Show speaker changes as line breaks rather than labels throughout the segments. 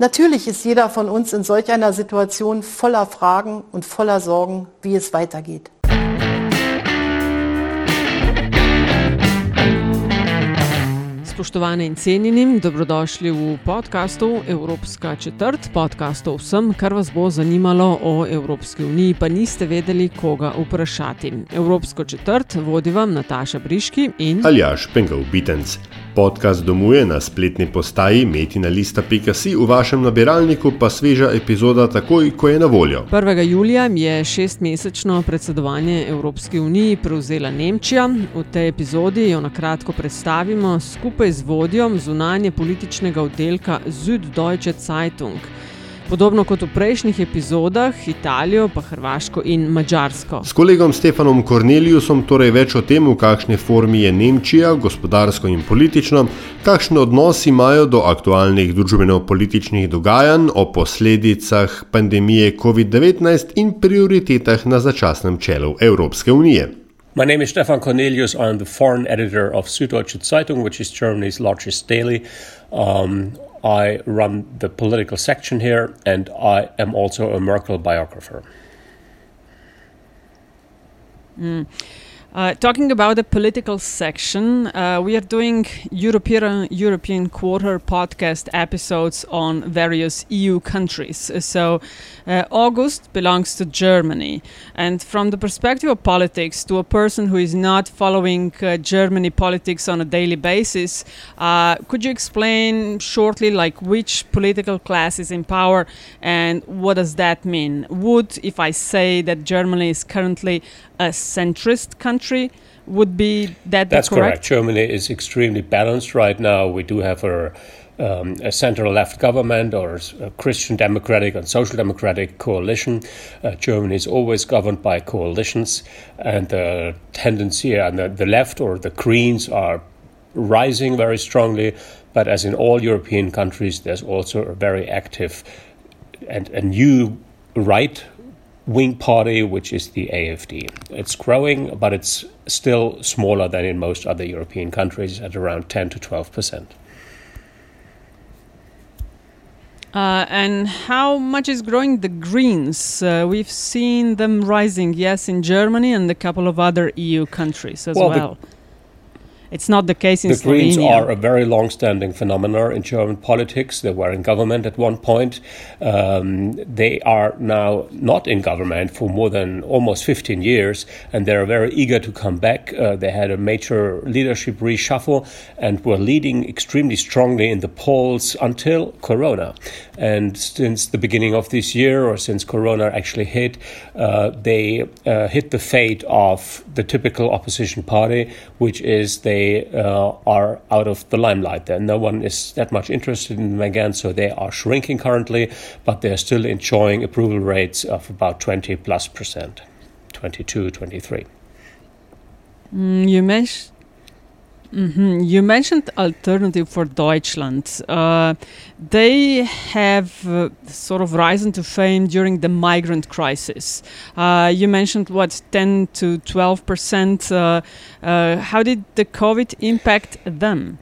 Natürlich ist jeder von uns in solch einer Situation voller Fragen und voller Sorgen, wie es weitergeht.
Spoštovane in cenjeni, dobrodošli v podkastu Evropska četrt, podkastu vsem, kar vas bo zanimalo o Evropski uniji, pa niste vedeli, koga vprašati. Evropsko četrt vodi vam Nataša Briški in
Aljaš Pengal Bitenc. Podcast domuje na spletni postaji metina.si, v vašem nabiralniku pa sveža epizoda takoj, ko je na voljo.
1. julija je šestmesečno predsedovanje Evropski uniji prevzela Nemčija. V tej epizodi jo na kratko predstavimo skupaj z vodjom zunanje političnega oddelka Süddeutsche Zeitung. Podobno kot v prejšnjih epizodah, Italijo, pa Hrvaško in Mačarsko.
S kolegom Stefanom Korneliusom torej več o tem, v kakšni formi je Nemčija, gospodarsko in politično, kakšen odnos imajo do aktualnih družbeno-političnih dogajanj, o posledicah pandemije COVID-19 in prioritetah na začasnem čelu Evropske unije.
My name is Stefan Cornelius. I'm the foreign editor of Süddeutsche Zeitung, which is Germany's largest daily. Um, I run the political section here, and I am also a Merkel biographer. Hmm.
Uh, talking about the political section, uh, we are doing European European Quarter podcast episodes on various EU countries. So, uh, August belongs to Germany, and from the perspective of politics, to a person who is not following uh, Germany politics on a daily basis, uh, could you explain shortly, like which political class is in power and what does that mean? Would, if I say that Germany is currently a centrist country, would be that
That's
correct?
correct. Germany is extremely balanced right now. We do have a, um, a center left government or a Christian democratic and social democratic coalition. Uh, Germany is always governed by coalitions, and the tendency and the, the left or the Greens are rising very strongly. But as in all European countries, there's also a very active and a new right wing party, which is the AFD. It's growing, but it's still smaller than in most other European countries at around 10 to 12 percent.
Uh, and how much is growing the Greens? Uh, we've seen them rising, yes, in Germany and a couple of other EU countries as
Well,
well.
the-
it's not the case in
The Greens are a very long standing phenomenon in German politics. They were in government at one point. Um, they are now not in government for more than almost 15 years, and they're very eager to come back. Uh, they had a major leadership reshuffle and were leading extremely strongly in the polls until Corona. And since the beginning of this year, or since Corona actually hit, uh, they uh, hit the fate of the typical opposition party, which is they uh, are out of the limelight. There, no one is that much interested in them again, so they are shrinking currently, but they're still enjoying approval rates of about 20 plus percent, 22, 23.
Mm, you mentioned. Hmm You mentioned Alternative for Deutschland. Uh, they have uh, sort of risen to fame during the migrant crisis. Uh, you mentioned what, 10 to 12 percent. Uh, uh, how did the COVID impact them?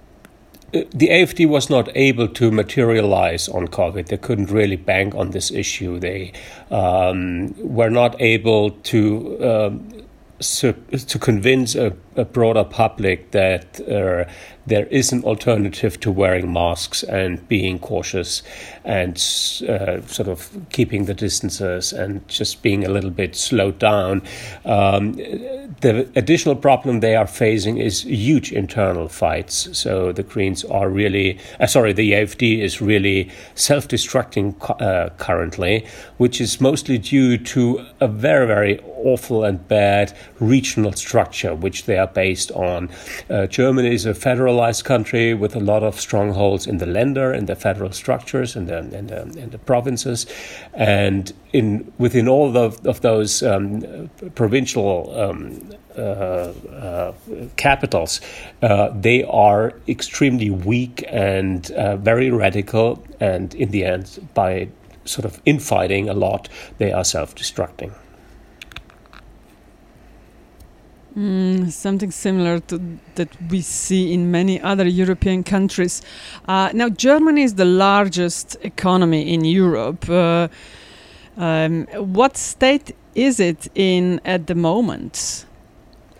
Uh, the AFD was not able to materialize on COVID. They couldn't really bank on this issue. They um, were not able to. Um, to convince a, a broader public that uh, there is an alternative to wearing masks and being cautious and uh, sort of keeping the distances and just being a little bit slowed down. Um, the additional problem they are facing is huge internal fights. So the Greens are really, uh, sorry, the AFD is really self destructing uh, currently, which is mostly due to a very, very awful and bad regional structure which they are based on. Uh, Germany is a federalized country with a lot of strongholds in the Länder, in the federal structures, and the, in the, in the provinces. And in within all of, of those um, provincial um, uh, uh, capitals, uh, they are extremely weak and uh, very radical, and in the end, by sort of infighting a lot, they are self destructing.
Mm, something similar to that we see in many other European countries. Uh, now, Germany is the largest economy in Europe. Uh, um, what state is it in at the moment?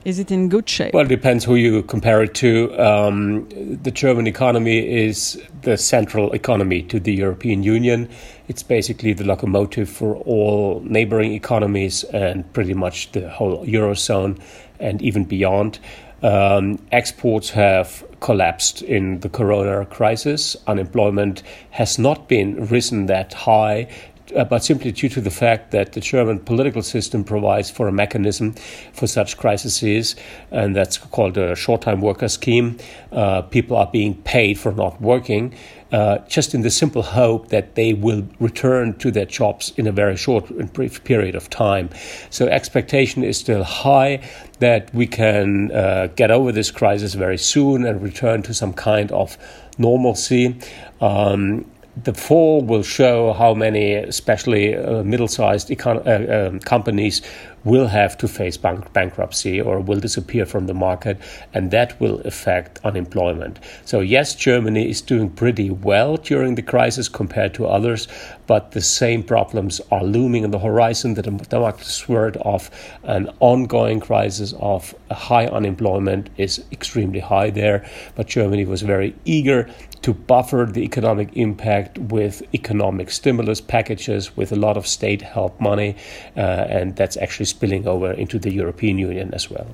Is it in good shape?
Well, it depends who you compare it to. Um, the German economy is the central economy to the European Union. It's basically the locomotive for all neighboring economies and pretty much the whole Eurozone and even beyond. Um, exports have collapsed in the corona crisis. Unemployment has not been risen that high uh, but simply due to the fact that the German political system provides for a mechanism for such crises, and that's called a short time worker scheme. Uh, people are being paid for not working. Uh, just in the simple hope that they will return to their jobs in a very short and brief period of time. So, expectation is still high that we can uh, get over this crisis very soon and return to some kind of normalcy. Um, the fall will show how many, especially uh, middle-sized econ- uh, um, companies, will have to face bank- bankruptcy or will disappear from the market, and that will affect unemployment. So yes, Germany is doing pretty well during the crisis compared to others, but the same problems are looming on the horizon. The Damocles sword of an ongoing crisis of high unemployment is extremely high there, but Germany was very eager to buffer the economic impact with economic stimulus packages, with a lot of state help money, uh, and that's actually spilling over into the European Union as well.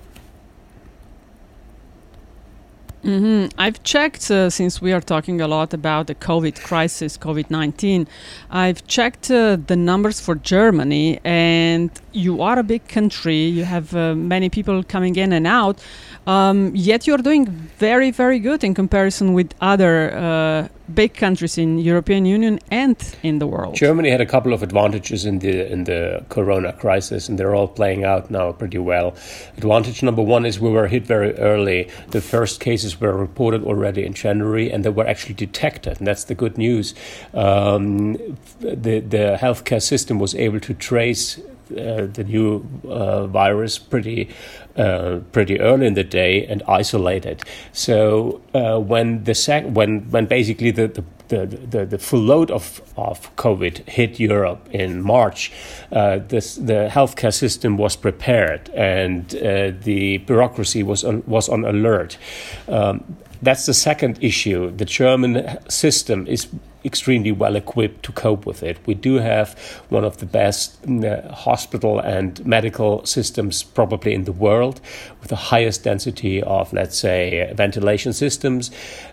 Mm-hmm. I've checked uh, since we are talking a lot about the COVID crisis, COVID 19. I've checked uh, the numbers for Germany, and you are a big country. You have uh, many people coming in and out. Um, yet you're doing very, very good in comparison with other uh, big countries in European Union and in the world.
Germany had a couple of advantages in the in the Corona crisis, and they're all playing out now pretty well. Advantage number one is we were hit very early. The first cases were reported already in January, and they were actually detected, and that's the good news. Um, the the healthcare system was able to trace uh, the new uh, virus pretty uh, pretty early in the day and isolate it. So uh, when the sec- when when basically the, the the, the, the, full load of, of COVID hit Europe in March, uh, this, the healthcare system was prepared and uh, the bureaucracy was on, was on alert. Um, that's the second issue. The German system is extremely well equipped to cope with it. We do have one of the best uh, hospital and medical systems probably in the world, with the highest density of, let's say, ventilation systems.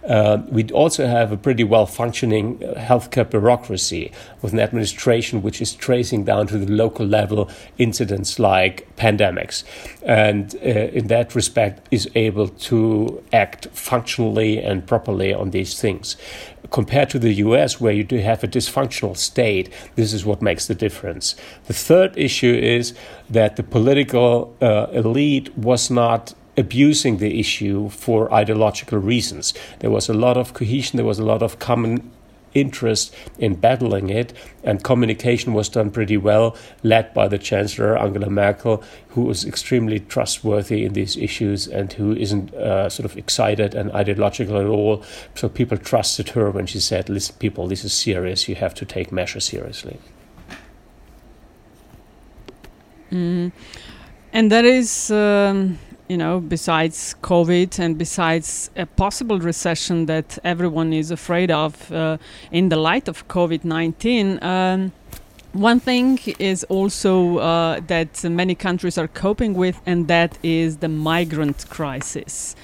Uh, we also have a pretty well functioning uh, healthcare bureaucracy with an administration which is tracing down to the local level incidents like pandemics, and uh, in that respect is able to act functionally and properly on these things compared to the US, where you do have a dysfunctional state, this is what makes the difference. The third issue is that the political uh, elite was not abusing the issue for ideological reasons. There was a lot of cohesion, there was a lot of common interest in battling it, and communication was done pretty well, led by the Chancellor Angela Merkel, who was extremely trustworthy in these issues and who isn't uh, sort of excited and ideological at all. So people trusted her when she said, "Listen, people, this is serious. You have to take measures seriously."
Mm. And that is. Um you know, besides COVID and besides a possible recession that everyone is afraid of uh, in the light of COVID 19, um, one thing is also uh, that many countries are coping with, and that is the migrant crisis.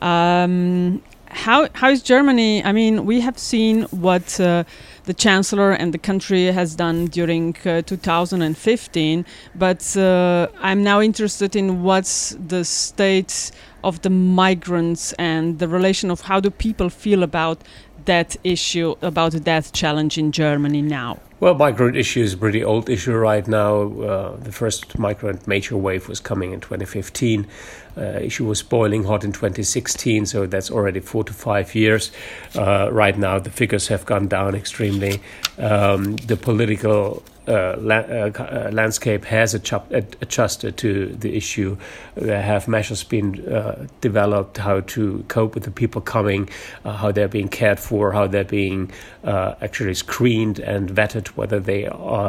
Um, how how is Germany? I mean, we have seen what uh, the chancellor and the country has done during uh, 2015, but uh, I'm now interested in what's the state of the migrants and the relation of how do people feel about that issue, about that challenge in Germany now.
Well, migrant issue is a pretty old issue right now. Uh, the first migrant major wave was coming in 2015. Uh, issue was boiling hot in 2016, so that's already four to five years. Uh, right now, the figures have gone down extremely. Um, the political uh, la- uh, uh, landscape has adjusted to the issue. There have measures been uh, developed how to cope with the people coming, uh, how they're being cared for, how they're being uh, actually screened and vetted whether they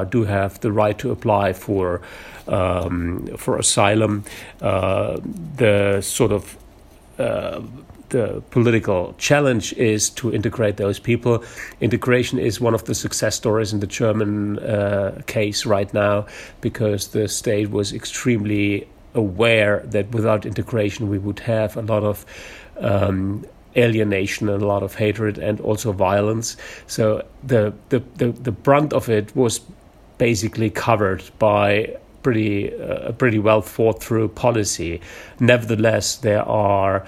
do have the right to apply for um, for asylum. the sort of the political challenge is to integrate those people. Integration is one of the success stories in the German uh, case right now because the state was extremely aware that without integration we would have a lot of um, alienation and a lot of hatred and also violence. So the, the, the, the brunt of it was basically covered by pretty uh, a pretty well thought through policy. Nevertheless, there are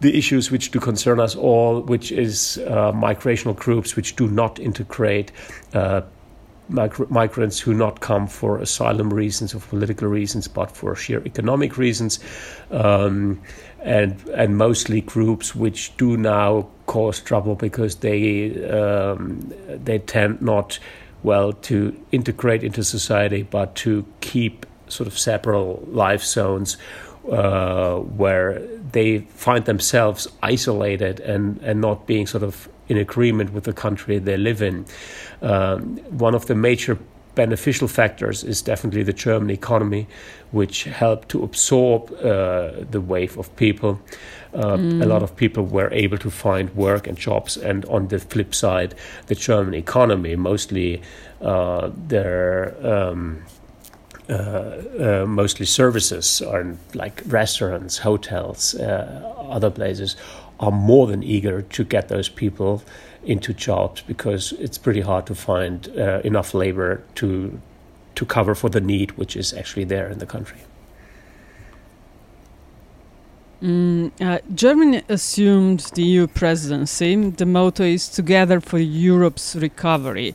the issues which do concern us all, which is uh, migrational groups which do not integrate uh, migrants who not come for asylum reasons or political reasons, but for sheer economic reasons, um, and and mostly groups which do now cause trouble because they um, they tend not well to integrate into society, but to keep sort of separate life zones uh, where they find themselves isolated and, and not being sort of in agreement with the country they live in. Um, one of the major beneficial factors is definitely the German economy, which helped to absorb uh, the wave of people. Uh, mm. A lot of people were able to find work and jobs, and on the flip side, the German economy, mostly uh, their um, uh, uh, mostly services or like restaurants, hotels, uh, other places are more than eager to get those people into jobs because it's pretty hard to find uh, enough labor to to cover for the need which is actually there in the country.
Mm, uh, Germany assumed the EU presidency. The motto is "Together for Europe's Recovery."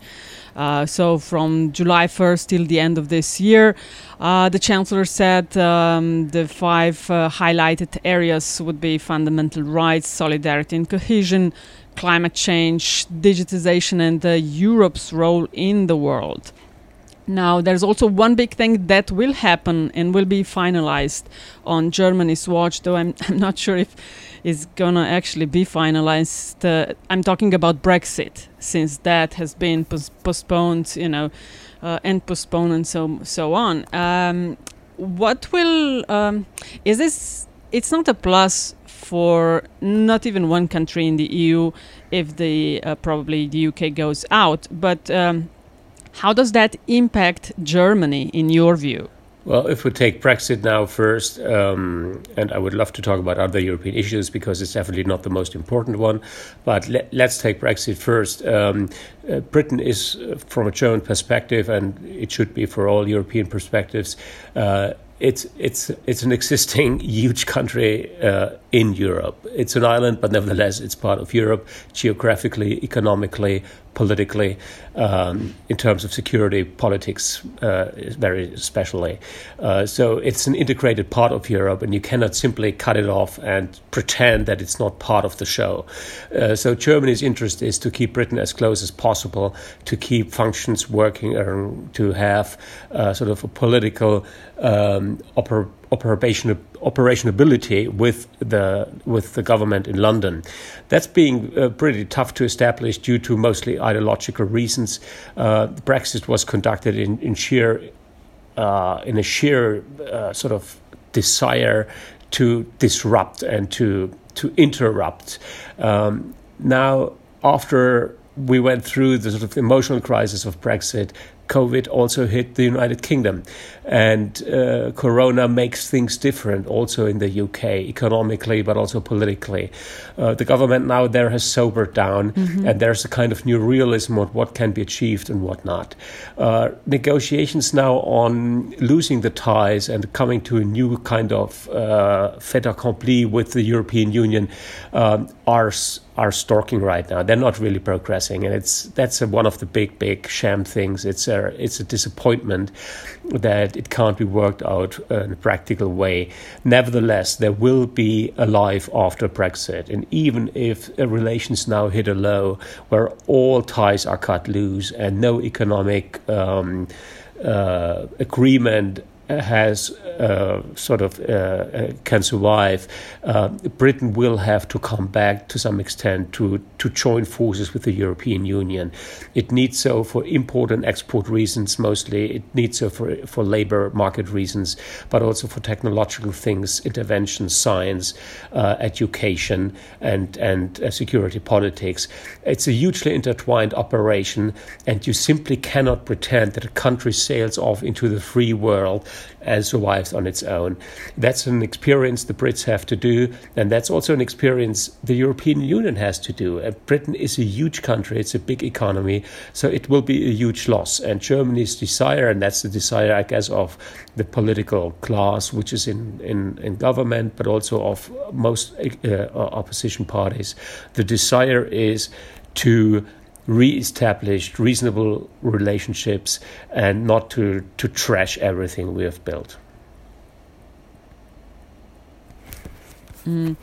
Uh, so from July 1st till the end of this year, uh, the chancellor said um, the five uh, highlighted areas would be fundamental rights, solidarity and cohesion, climate change, digitization, and Europe's role in the world. Now, there's also one big thing that will happen and will be finalized on Germany's watch, though I'm, I'm not sure if it's gonna actually be finalized. Uh, I'm talking about Brexit, since that has been pos- postponed, you know, uh, and postponed and so so on. Um, what will um, is this? It's not a plus for not even one country in the EU if the uh, probably the UK goes out, but um, how does that impact Germany in your view?
Well, if we take Brexit now first, um, and I would love to talk about other European issues because it's definitely not the most important one, but let, us take Brexit first. Um, uh, Britain is, uh, from a German perspective, and it should be for all European perspectives, uh, it's it's it's an existing huge country uh, in Europe. It's an island, but nevertheless, it's part of Europe geographically, economically, politically, um, in terms of security, politics, uh, very especially. Uh, so it's an integrated part of Europe, and you cannot simply cut it off and pretend that it's not part of the show. Uh, so Germany's interest is to keep Britain as close as possible, to keep functions working, and to have uh, sort of a political um, oper- operation operationability with the with the government in London. That's being uh, pretty tough to establish due to mostly ideological reasons. Uh, Brexit was conducted in in sheer uh, in a sheer uh, sort of desire to disrupt and to to interrupt. Um, now, after we went through the sort of emotional crisis of Brexit, COVID also hit the United Kingdom. And uh, Corona makes things different also in the UK, economically, but also politically. Uh, the government now there has sobered down, mm-hmm. and there's a kind of new realism on what can be achieved and what not. Uh, negotiations now on losing the ties and coming to a new kind of uh, fait accompli with the European Union um, are are stalking right now. They're not really progressing, and it's that's a, one of the big, big sham things. It's a it's a disappointment that it can't be worked out in a practical way. Nevertheless, there will be a life after Brexit, and even if relations now hit a low, where all ties are cut loose and no economic um, uh, agreement has uh, sort of uh, uh, can survive, uh, Britain will have to come back to some extent to to join forces with the European Union. It needs so for import and export reasons mostly. It needs so for for labor market reasons, but also for technological things, intervention, science, uh, education, and and uh, security politics. It's a hugely intertwined operation, and you simply cannot pretend that a country sails off into the free world and survives on its own. That's an experience the Brits have to do, and that's also an experience the European Union has to do. And Britain is a huge country, it's a big economy, so it will be a huge loss. And Germany's desire, and that's the desire, I guess, of the political class, which is in, in, in government, but also of most uh, opposition parties, the desire is to re-established reasonable relationships and not to, to trash everything we have built.
Mm.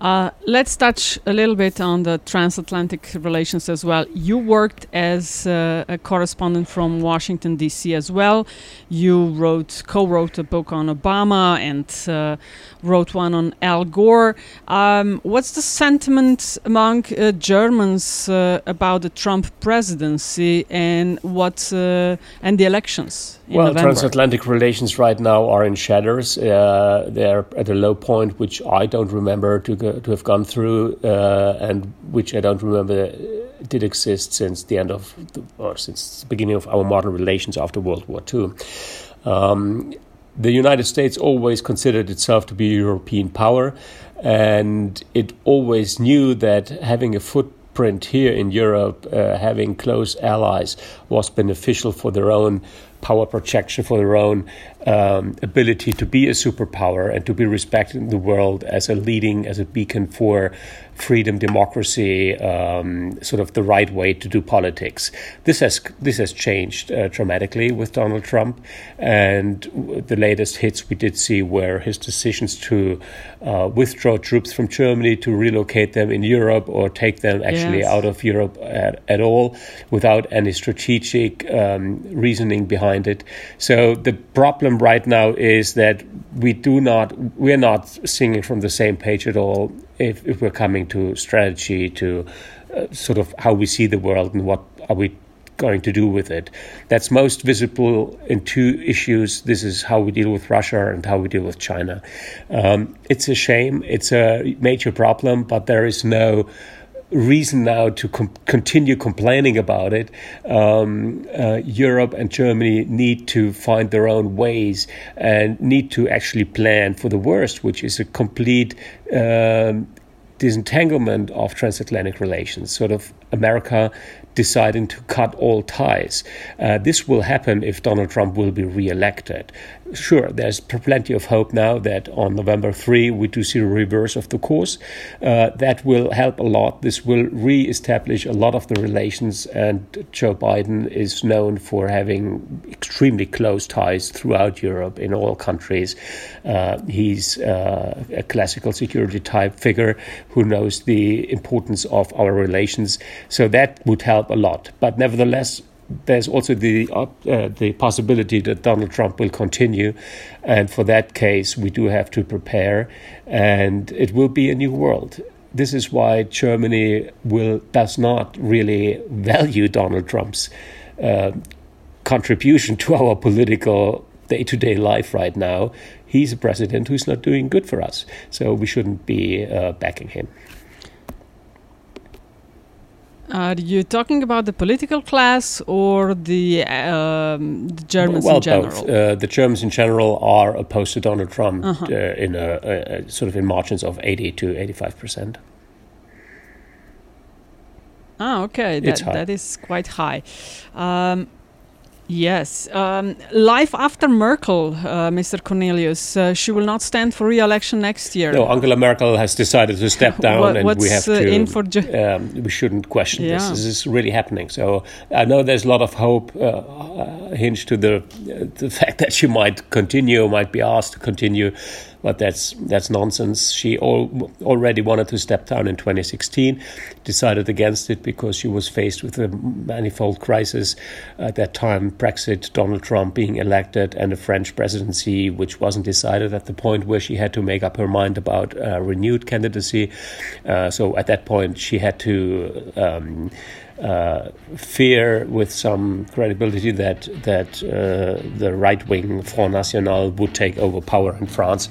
Uh, let's touch a little bit on the transatlantic relations as well. You worked as uh, a correspondent from Washington D.C. as well. You wrote, co-wrote a book on Obama and uh, wrote one on Al Gore. Um, what's the sentiment among uh, Germans uh, about the Trump presidency and what uh, and the elections?
Well,
November.
transatlantic relations right now are in shatters. Uh, they're at a low point, which I don't remember to go, to have gone through, uh, and which I don't remember did exist since the end of, the, or since the beginning of our modern relations after World War II. Um, the United States always considered itself to be a European power, and it always knew that having a footprint here in Europe, uh, having close allies, was beneficial for their own power projection for their own um, ability to be a superpower and to be respected in the world as a leading, as a beacon for freedom, democracy, um, sort of the right way to do politics. This has this has changed uh, dramatically with Donald Trump, and the latest hits we did see were his decisions to uh, withdraw troops from Germany to relocate them in Europe or take them actually yes. out of Europe at, at, all without any strategic um, reasoning behind it. So the problem right now is that we do not we're not singing from the same page at all if, if we're coming to strategy to uh, sort of how we see the world and what are we going to do with it. That's most visible in two issues. This is how we deal with Russia and how we deal with China. Um, it's a shame. It's a major problem, but there is no reason now to com- continue complaining about it. Um, uh, Europe and Germany need to find their own ways and need to actually plan for the worst, which is a complete um, disentanglement of transatlantic relations. Sort of America deciding to cut all ties. Uh, this will happen if Donald Trump will be re-elected. Sure, there's plenty of hope now that on November 3 we do see a reverse of the course. Uh, that will help a lot. This will re-establish a lot of the relations, and Joe Biden is known for having extremely close ties throughout Europe in all countries. Uh, he's uh, a classical security type figure who knows the importance of our relations. So that would help a lot. But nevertheless, there's also the uh, the possibility that Donald Trump will continue, and for that case, we do have to prepare, and it will be a new world. This is why Germany will does not really value Donald Trump's uh, contribution to our political day to day life right now. He's a president who's not doing good for us, so we shouldn't be uh, backing him.
Are you talking about the political class or the, um, the Germans
well,
in general?
both. Uh, the Germans in general are opposed to Donald Trump
Uh-huh.
uh, in a, a, a sort of in margins of 80 to 85 percent.
Ah, okay.
It's
That,
high.
that is quite high. Um, yes. Um, life after Merkel, uh, Mr. Kornelius. Uh, she will not stand for re-election next year.
No, Angela Merkel has decided to step down,
What-
and we have
uh,
to.
in for Ge-
um, we shouldn't question this.
Yeah.
This is really happening. So I know there's a lot of hope uh, uh, hinged to the uh, the fact that she might continue, might be asked to continue, but that's that's nonsense. She al- already wanted to step down in 2016, decided against it because she was faced with a manifold crisis at that time: Brexit, Donald Trump being elected, and a French presidency which wasn't decided at the point where she had to make up her mind about uh, renewed candidacy. Uh, so at that point, she had to. Um, uh, fear with some credibility that that uh, the right wing Front National would take over power in France.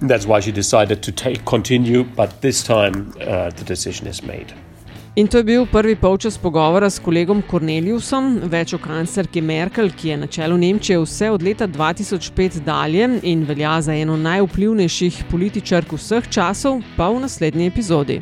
That's why she decided to take continue, but this time uh, the decision is made.
In to je bil prvi polčas pogovora s kolegom Corneliusom, več o kanclerki Merkel, ki je na čelu Nemčije vse od leta 2005 dalje in velja za eno najvplivnejših političark vseh časov, pa v naslednji epizodi.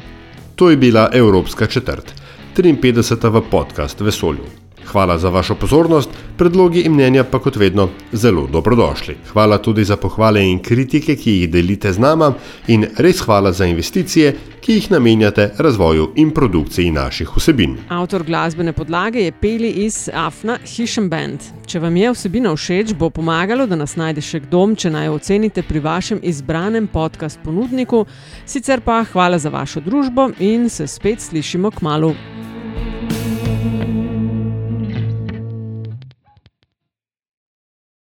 To je bila Evropska četrt, 53. v podcast Vesolju. Hvala za vašo pozornost, predlogi in mnenja pa kot vedno zelo dobrodošli. Hvala tudi za pohvale in kritike, ki jih delite z nama, in res hvala za investicije, ki jih namenjate razvoju in produkciji naših vsebin.
Avtor glasbene podlage je Peli iz Afna Hishem Band. Če vam je vsebina všeč, bo pomagalo, da nas najde še kdo, če naj jo ocenite pri vašem izbranem podcast ponudniku. Sicer pa hvala za vašo družbo in se spet slišimo k malu.